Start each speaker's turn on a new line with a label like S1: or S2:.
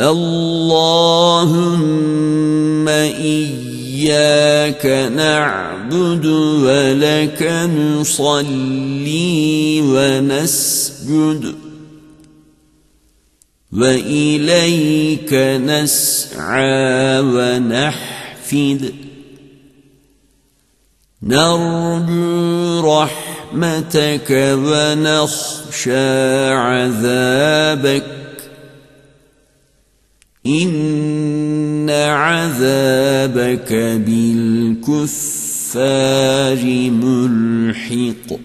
S1: اللهم إياك نعبد ولك نصلي ونسجد وإليك نسعى ونحفد. نرجو رحمتك ونخشى عذابك. إن عذابك بالكفار ملحق